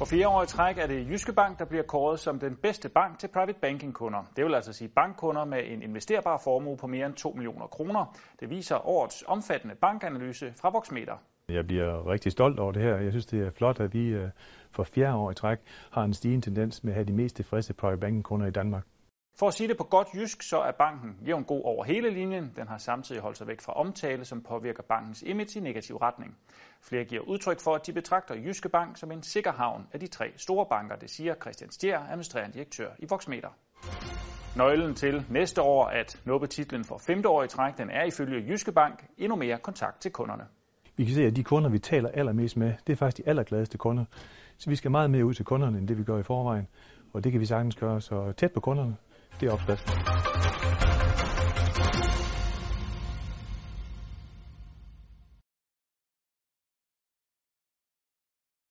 For fire år i træk er det Jyske Bank, der bliver kåret som den bedste bank til private banking kunder. Det vil altså sige bankkunder med en investerbar formue på mere end 2 millioner kroner. Det viser årets omfattende bankanalyse fra Voxmeter. Jeg bliver rigtig stolt over det her. Jeg synes, det er flot, at vi øh, for fjerde år i træk har en stigende tendens med at have de mest tilfredse private banking kunder i Danmark. For at sige det på godt jysk, så er banken jævn god over hele linjen. Den har samtidig holdt sig væk fra omtale, som påvirker bankens image i negativ retning. Flere giver udtryk for, at de betragter Jyske Bank som en sikker havn af de tre store banker, det siger Christian Stier, administrerende direktør i Voxmeter. Nøglen til næste år at nå titlen for femte år i træk, den er ifølge Jyske Bank endnu mere kontakt til kunderne. Vi kan se, at de kunder, vi taler allermest med, det er faktisk de allergladeste kunder. Så vi skal meget mere ud til kunderne, end det vi gør i forvejen. Og det kan vi sagtens gøre så tæt på kunderne, det er opskriften.